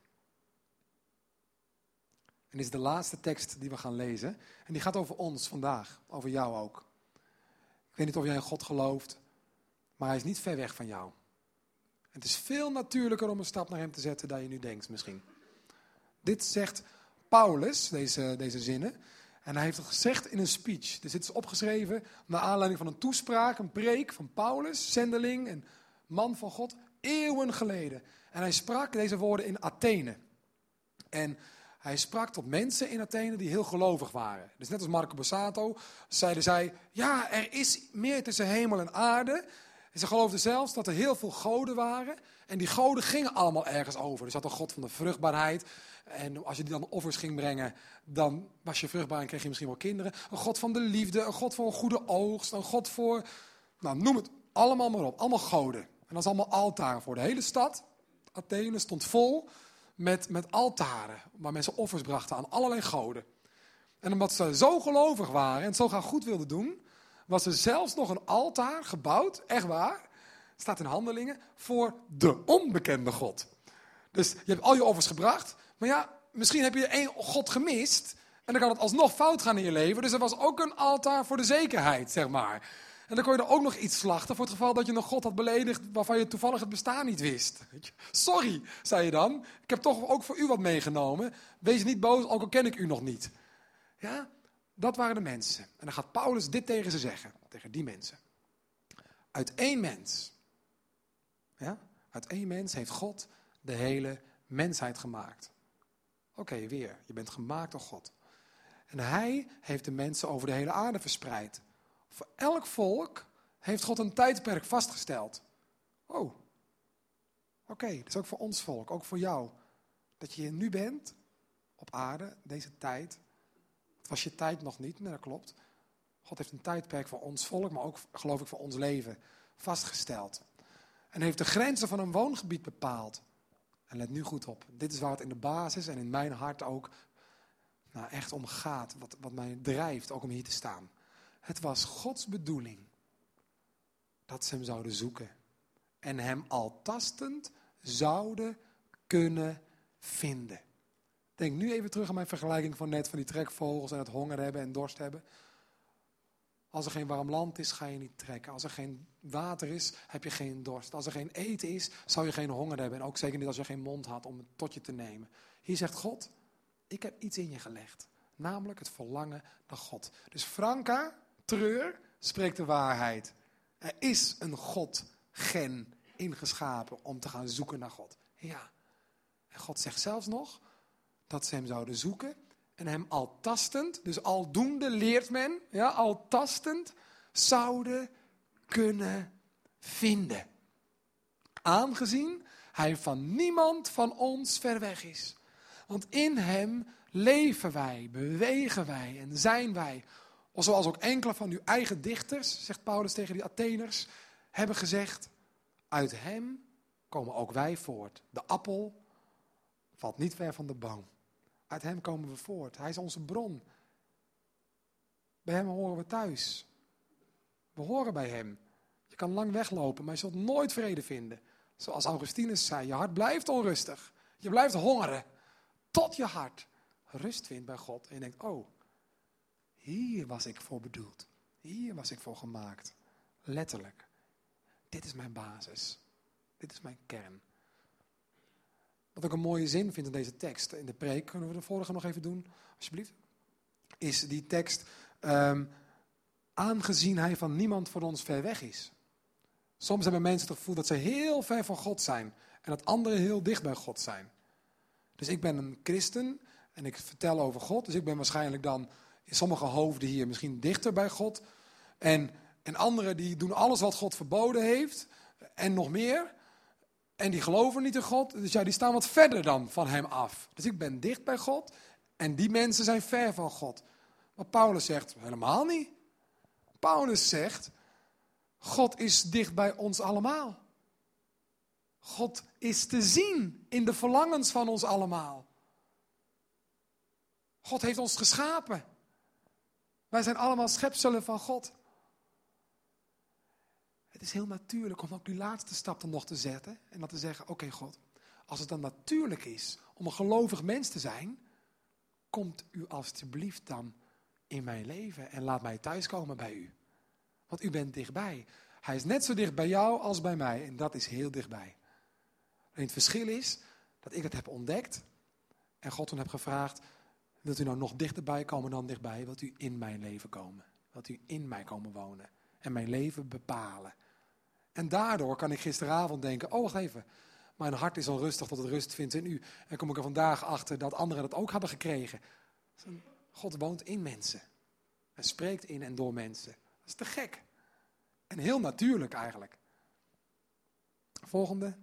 A: En dit is de laatste tekst die we gaan lezen. En die gaat over ons vandaag. Over jou ook. Ik weet niet of jij in God gelooft. Maar hij is niet ver weg van jou. Het is veel natuurlijker om een stap naar hem te zetten dan je nu denkt misschien. Dit zegt Paulus, deze, deze zinnen. En hij heeft het gezegd in een speech. Dus dit is opgeschreven naar aanleiding van een toespraak, een preek van Paulus, zendeling en man van God, eeuwen geleden. En hij sprak deze woorden in Athene. En hij sprak tot mensen in Athene die heel gelovig waren. Dus net als Marco Bassato zeiden zij, ja, er is meer tussen hemel en aarde. En ze geloofden zelfs dat er heel veel goden waren. En die goden gingen allemaal ergens over. Er zat een god van de vruchtbaarheid. En als je die dan offers ging brengen, dan was je vruchtbaar en kreeg je misschien wel kinderen. Een god van de liefde, een god voor een goede oogst, een god voor... Nou, noem het allemaal maar op. Allemaal goden. En dat is allemaal altaren voor de hele stad. Athene stond vol met, met altaren, waar mensen offers brachten aan allerlei goden. En omdat ze zo gelovig waren en het zo graag goed wilden doen, was er zelfs nog een altaar gebouwd, echt waar, staat in handelingen, voor de onbekende God. Dus je hebt al je offers gebracht, maar ja, misschien heb je één God gemist. En dan kan het alsnog fout gaan in je leven. Dus er was ook een altaar voor de zekerheid, zeg maar. En dan kon je er ook nog iets slachten voor het geval dat je een God had beledigd waarvan je toevallig het bestaan niet wist. Sorry, zei je dan. Ik heb toch ook voor u wat meegenomen. Wees niet boos, ook al ken ik u nog niet. Ja? Dat waren de mensen. En dan gaat Paulus dit tegen ze zeggen, tegen die mensen. Uit één mens, ja, uit één mens heeft God de hele mensheid gemaakt. Oké, weer, je bent gemaakt door God. En hij heeft de mensen over de hele aarde verspreid. Voor elk volk heeft God een tijdperk vastgesteld. Oh, oké, dat is ook voor ons volk, ook voor jou. Dat je nu bent, op aarde, deze tijd. Was je tijd nog niet, nee, dat klopt. God heeft een tijdperk voor ons volk, maar ook geloof ik voor ons leven vastgesteld. En heeft de grenzen van een woongebied bepaald. En let nu goed op, dit is waar het in de basis en in mijn hart ook nou, echt om gaat. Wat, wat mij drijft ook om hier te staan. Het was Gods bedoeling dat ze hem zouden zoeken. En hem al tastend zouden kunnen vinden. Denk nu even terug aan mijn vergelijking van net van die trekvogels en het honger hebben en dorst hebben. Als er geen warm land is, ga je niet trekken. Als er geen water is, heb je geen dorst. Als er geen eten is, zou je geen honger hebben. En ook zeker niet als je geen mond had om het tot je te nemen. Hier zegt God, ik heb iets in je gelegd. Namelijk het verlangen naar God. Dus Franka, treur, spreekt de waarheid. Er is een God-gen ingeschapen om te gaan zoeken naar God. Ja. En God zegt zelfs nog dat ze hem zouden zoeken en hem al tastend, dus aldoende leert men, ja, al tastend, zouden kunnen vinden. Aangezien hij van niemand van ons ver weg is. Want in hem leven wij, bewegen wij en zijn wij. Zoals ook enkele van uw eigen dichters, zegt Paulus tegen die Atheners, hebben gezegd, uit hem komen ook wij voort. De appel valt niet ver van de boom. Uit hem komen we voort. Hij is onze bron. Bij hem horen we thuis. We horen bij hem. Je kan lang weglopen, maar je zult nooit vrede vinden. Zoals Augustinus zei, je hart blijft onrustig. Je blijft hongeren. Tot je hart rust vindt bij God. En je denkt, oh, hier was ik voor bedoeld. Hier was ik voor gemaakt. Letterlijk. Dit is mijn basis. Dit is mijn kern. Wat ik een mooie zin vind in deze tekst, in de preek, kunnen we de vorige nog even doen, alsjeblieft? Is die tekst, um, aangezien hij van niemand voor ons ver weg is. Soms hebben mensen het gevoel dat ze heel ver van God zijn en dat anderen heel dicht bij God zijn. Dus ik ben een christen en ik vertel over God, dus ik ben waarschijnlijk dan in sommige hoofden hier misschien dichter bij God. En, en anderen die doen alles wat God verboden heeft en nog meer. En die geloven niet in God. Dus ja, die staan wat verder dan van hem af. Dus ik ben dicht bij God. En die mensen zijn ver van God. Maar Paulus zegt helemaal niet. Paulus zegt: God is dicht bij ons allemaal. God is te zien in de verlangens van ons allemaal. God heeft ons geschapen. Wij zijn allemaal schepselen van God. Het is heel natuurlijk om ook die laatste stap dan nog te zetten. En dan te zeggen, oké God, als het dan natuurlijk is om een gelovig mens te zijn, komt u alstublieft dan in mijn leven en laat mij thuiskomen bij u. Want u bent dichtbij. Hij is net zo dicht bij jou als bij mij en dat is heel dichtbij. Het verschil is dat ik het heb ontdekt en God toen heb gevraagd, wilt u nou nog dichterbij komen dan dichtbij? Wilt u in mijn leven komen? Wilt u in mij komen wonen en mijn leven bepalen? En daardoor kan ik gisteravond denken, oh wacht even, mijn hart is onrustig tot het rust vindt in u. En kom ik er vandaag achter dat anderen dat ook hebben gekregen. God woont in mensen. Hij spreekt in en door mensen. Dat is te gek. En heel natuurlijk eigenlijk. Volgende,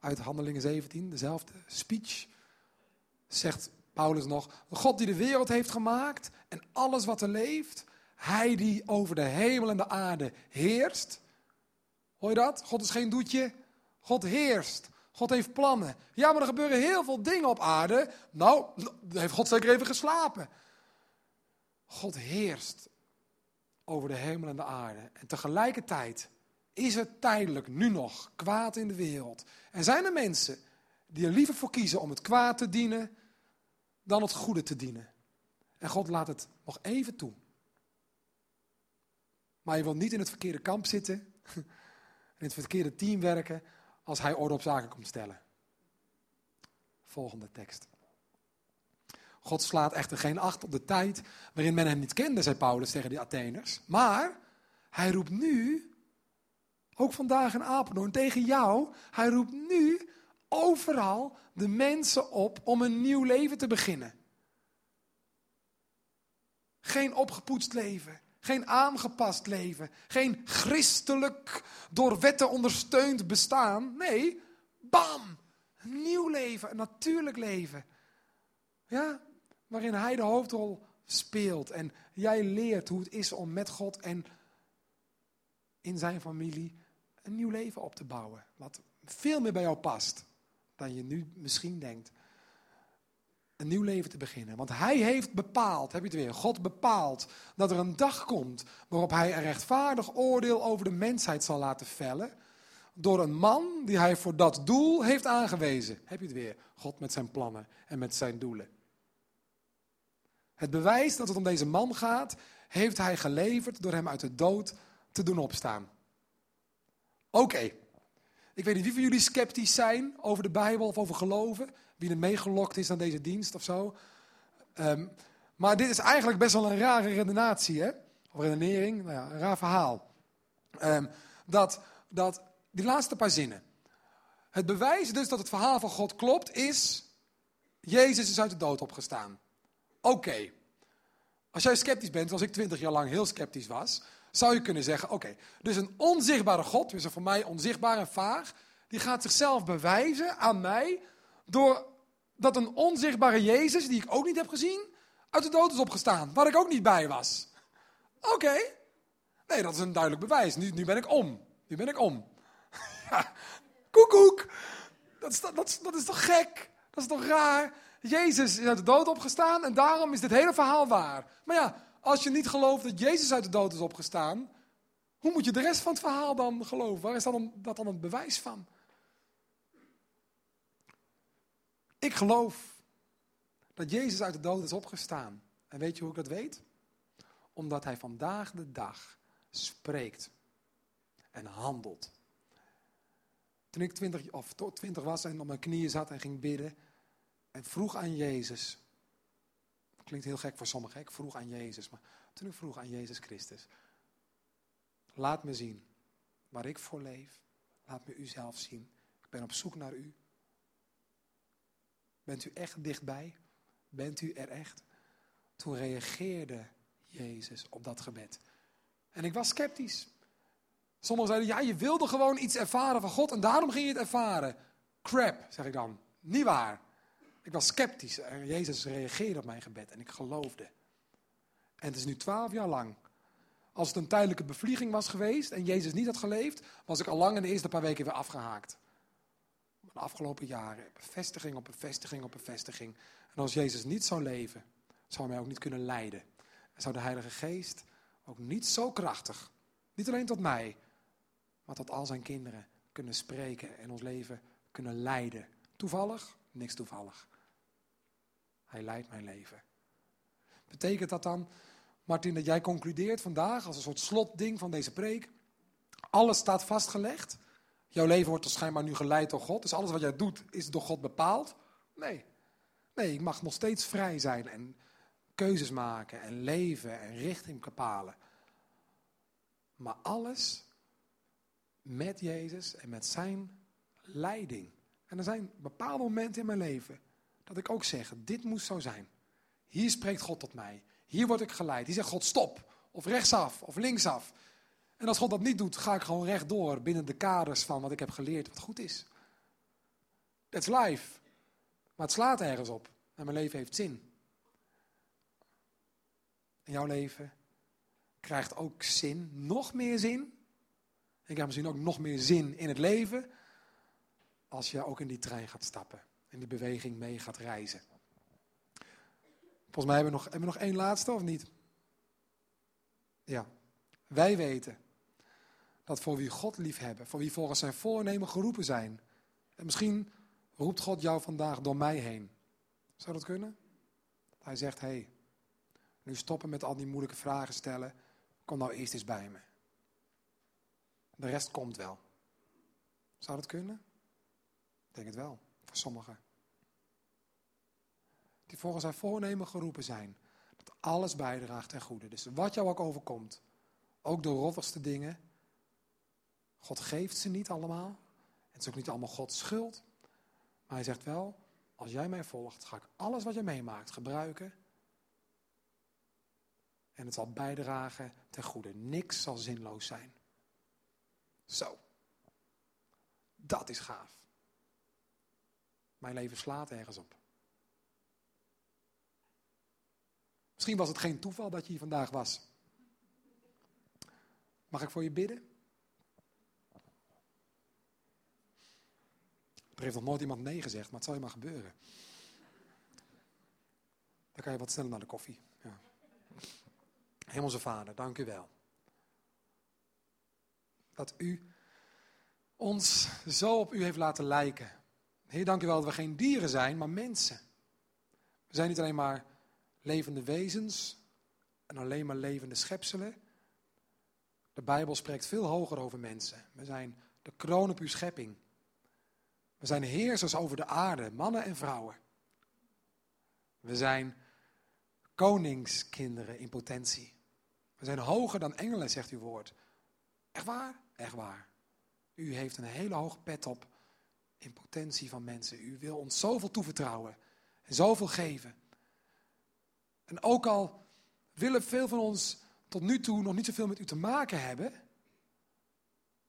A: uit Handelingen 17, dezelfde speech, zegt Paulus nog, God die de wereld heeft gemaakt en alles wat er leeft, hij die over de hemel en de aarde heerst, Hoor je dat? God is geen doetje. God heerst. God heeft plannen. Ja, maar er gebeuren heel veel dingen op aarde. Nou, heeft God zeker even geslapen. God heerst over de hemel en de aarde. En tegelijkertijd is er tijdelijk nu nog kwaad in de wereld. En zijn er mensen die er liever voor kiezen om het kwaad te dienen dan het goede te dienen. En God laat het nog even toe. Maar je wilt niet in het verkeerde kamp zitten in het verkeerde team werken als hij orde op zaken komt stellen. Volgende tekst. God slaat echter geen acht op de tijd waarin men hem niet kende, zei Paulus tegen die Atheners. Maar hij roept nu, ook vandaag in Apeldoorn, tegen jou, hij roept nu overal de mensen op om een nieuw leven te beginnen. Geen opgepoetst leven, geen aangepast leven, geen christelijk door wetten ondersteund bestaan. Nee, bam, een nieuw leven, een natuurlijk leven. Ja, waarin hij de hoofdrol speelt en jij leert hoe het is om met God en in zijn familie een nieuw leven op te bouwen. Wat veel meer bij jou past dan je nu misschien denkt. Een nieuw leven te beginnen. Want hij heeft bepaald, heb je het weer, God bepaalt dat er een dag komt waarop hij een rechtvaardig oordeel over de mensheid zal laten vellen. Door een man die hij voor dat doel heeft aangewezen. Heb je het weer, God met zijn plannen en met zijn doelen. Het bewijs dat het om deze man gaat, heeft hij geleverd door hem uit de dood te doen opstaan. Oké, ik weet niet wie van jullie sceptisch zijn over de Bijbel of over geloven. Wie er meegelokt is aan deze dienst of zo. Ehm, maar dit is eigenlijk best wel een rare redenatie, hè? Of redenering, nou ja, een raar verhaal. Um, dat, dat, die laatste paar zinnen. Het bewijs dus dat het verhaal van God klopt is, Jezus is uit de dood opgestaan. Oké. Als jij sceptisch bent, zoals ik twintig jaar lang heel sceptisch was, zou je kunnen zeggen, oké, dus een onzichtbare God, dus voor mij onzichtbaar en vaag, die gaat zichzelf bewijzen aan mij door dat een onzichtbare Jezus, die ik ook niet heb gezien, uit de dood is opgestaan, waar ik ook niet bij was. Oké, nee, dat is een duidelijk bewijs. Nu, nu ben ik om. Nu ben ik om. ja, koekoek. Dat is, dat, is toch gek? Dat is toch raar? Jezus is uit de dood opgestaan en daarom is dit hele verhaal waar. Maar ja, als je niet gelooft dat Jezus uit de dood is opgestaan, hoe moet je de rest van het verhaal dan geloven? Waar is dan, dat dan het bewijs van? Ik geloof dat Jezus uit de dood is opgestaan. En weet je hoe ik dat weet? Omdat hij vandaag de dag spreekt en handelt. Toen ik twintig, of twintig was en op mijn knieën zat en ging bidden en vroeg aan Jezus, Klinkt heel gek voor sommigen. Ik vroeg aan Jezus, maar toen ik vroeg aan Jezus Christus. Laat me zien waar ik voor leef. Laat me u zelf zien. Ik ben op zoek naar u. Bent u echt dichtbij? Bent u er echt? Toen reageerde Jezus op dat gebed. En ik was sceptisch. Sommigen zeiden, ja, je wilde gewoon iets ervaren van God en daarom ging je het ervaren. Crap, zeg ik dan. Niet waar. Ik was sceptisch en Jezus reageerde op mijn gebed en ik geloofde. En het is nu twaalf jaar lang. Als het een tijdelijke bevlieging was geweest en Jezus niet had geleefd, was ik al lang in de eerste paar weken weer afgehaakt. De afgelopen jaren, bevestiging op bevestiging op bevestiging. En als Jezus niet zou leven, zou hij mij ook niet kunnen leiden. En zou de Heilige Geest ook niet zo krachtig, niet alleen tot mij, maar tot al zijn kinderen kunnen spreken en ons leven kunnen leiden. Toevallig? Niks toevallig. Hij leidt mijn leven. Betekent dat dan, Martin, dat jij concludeert vandaag als een soort slotding van deze preek? Alles staat vastgelegd. Jouw leven wordt dus schijnbaar nu geleid door God. Dus alles wat jij doet is door God bepaald. Nee. Nee, ik mag nog steeds vrij zijn en keuzes maken en leven en richting bepalen. Maar alles met Jezus en met zijn leiding. En er zijn bepaalde momenten in mijn leven dat ik ook zeg, dit moest zo zijn. Hier spreekt God tot mij. Hier word ik geleid. Hier zegt God stop. Of rechtsaf. Of linksaf. En als God dat niet doet, ga ik gewoon rechtdoor binnen de kaders van wat ik heb geleerd, wat goed is. That's life. Maar het slaat ergens op. En mijn leven heeft zin. En jouw leven krijgt ook zin, nog meer zin. Ik heb misschien ook nog meer zin in het leven. Als je ook in die trein gaat stappen in die beweging mee gaat reizen. Volgens mij hebben we nog, hebben we nog één laatste of niet? Ja, wij weten dat voor wie God lief hebben, voor wie volgens zijn voornemen geroepen zijn. En misschien roept God jou vandaag door mij heen. Zou dat kunnen? Hij zegt, hé, hey, nu stoppen met al die moeilijke vragen stellen. Kom nou eerst eens bij me. De rest komt wel. Zou dat kunnen? Ik denk het wel voor sommigen. die volgens zijn voornemen geroepen zijn. Dat alles bijdraagt ten goede. Dus wat jou ook overkomt, ook de rottigste dingen, God geeft ze niet allemaal. Het is ook niet allemaal Gods schuld. Maar hij zegt wel, als jij mij volgt, ga ik alles wat je meemaakt gebruiken. En het zal bijdragen ten goede. Niks zal zinloos zijn. Zo. Dat is gaaf. Mijn leven slaat ergens op. Misschien was het geen toeval dat je hier vandaag was. Mag ik voor je bidden? Er heeft nog nooit iemand nee gezegd, maar het zal je maar gebeuren. Dan kan je wat sneller naar de koffie. Ja. Hemelse Vader, dank u wel. Dat u ons zo op u heeft laten lijken. Heer, dank u wel dat we geen dieren zijn, maar mensen. We zijn niet alleen maar levende wezens en alleen maar levende schepselen. De Bijbel spreekt veel hoger over mensen. We zijn de kroon op uw schepping. We zijn heersers over de aarde, mannen en vrouwen. We zijn koningskinderen in potentie. We zijn hoger dan engelen, zegt uw woord. Echt waar? Echt waar. U heeft een hele hoge pet op in potentie van mensen. U wil ons zoveel toevertrouwen en zoveel geven. En ook al willen veel van ons tot nu toe nog niet zoveel met u te maken hebben,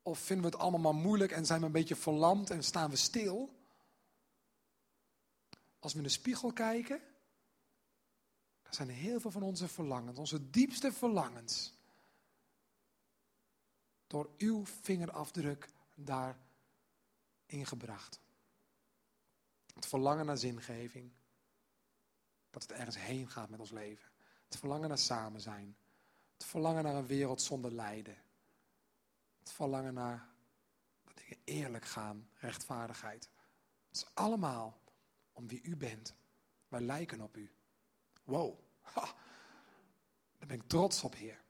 A: of vinden we het allemaal maar moeilijk en zijn we een beetje verlamd en staan we stil? Als we in de spiegel kijken, dan zijn heel veel van onze verlangens, onze diepste verlangens, door uw vingerafdruk daar ingebracht. Het verlangen naar zingeving, dat het ergens heen gaat met ons leven. Het verlangen naar samen zijn. Het verlangen naar een wereld zonder lijden. Het verlangen naar dat dingen eerlijk gaan, rechtvaardigheid. Het is allemaal om wie u bent. Wij lijken op u. Wow, daar ben ik trots op, Heer.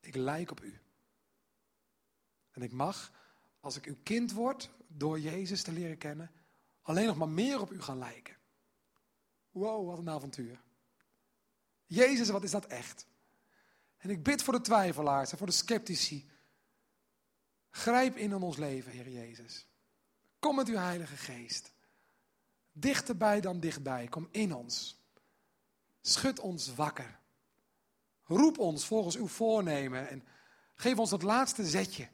A: Ik lijk op u. En ik mag, als ik uw kind word, door Jezus te leren kennen, alleen nog maar meer op u gaan lijken. Wow, wat een avontuur. Jezus, wat is dat echt? En ik bid voor de twijfelaars en voor de sceptici. Grijp in in ons leven, Heer Jezus. Kom met uw Heilige Geest. Dichterbij dan dichtbij. Kom in ons. Schud ons wakker. Roep ons volgens uw voornemen en geef ons dat laatste zetje.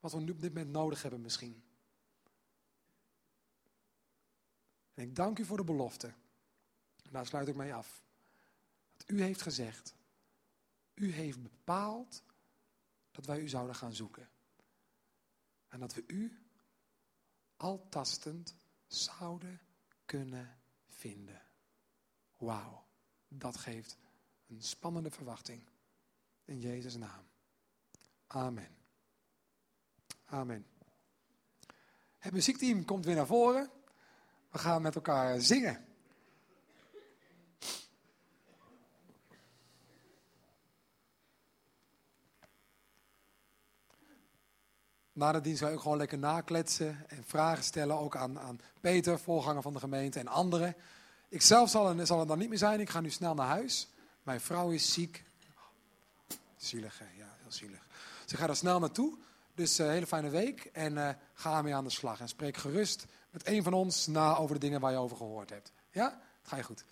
A: Wat we nu op dit moment nodig hebben misschien. En ik dank u voor de belofte. En daar sluit ik mee af. Dat u heeft gezegd. U heeft bepaald dat wij u zouden gaan zoeken. En dat we u altastend zouden kunnen vinden. Wauw, dat geeft een spannende verwachting. In Jezus' naam. Amen. Amen. Het muziekteam komt weer naar voren. We gaan met elkaar zingen. Na de dienst ga ik gewoon lekker nakletsen en vragen stellen, ook aan, aan Peter, voorganger van de gemeente en anderen. Ik zelf zal er, zal er dan niet meer zijn, ik ga nu snel naar huis. Mijn vrouw is ziek. Zielig, ja, heel zielig. Ze gaat er snel naartoe. Dus een uh, hele fijne week en uh, ga ermee aan de slag. En spreek gerust met een van ons na over de dingen waar je over gehoord hebt. Ja? Het ga je goed.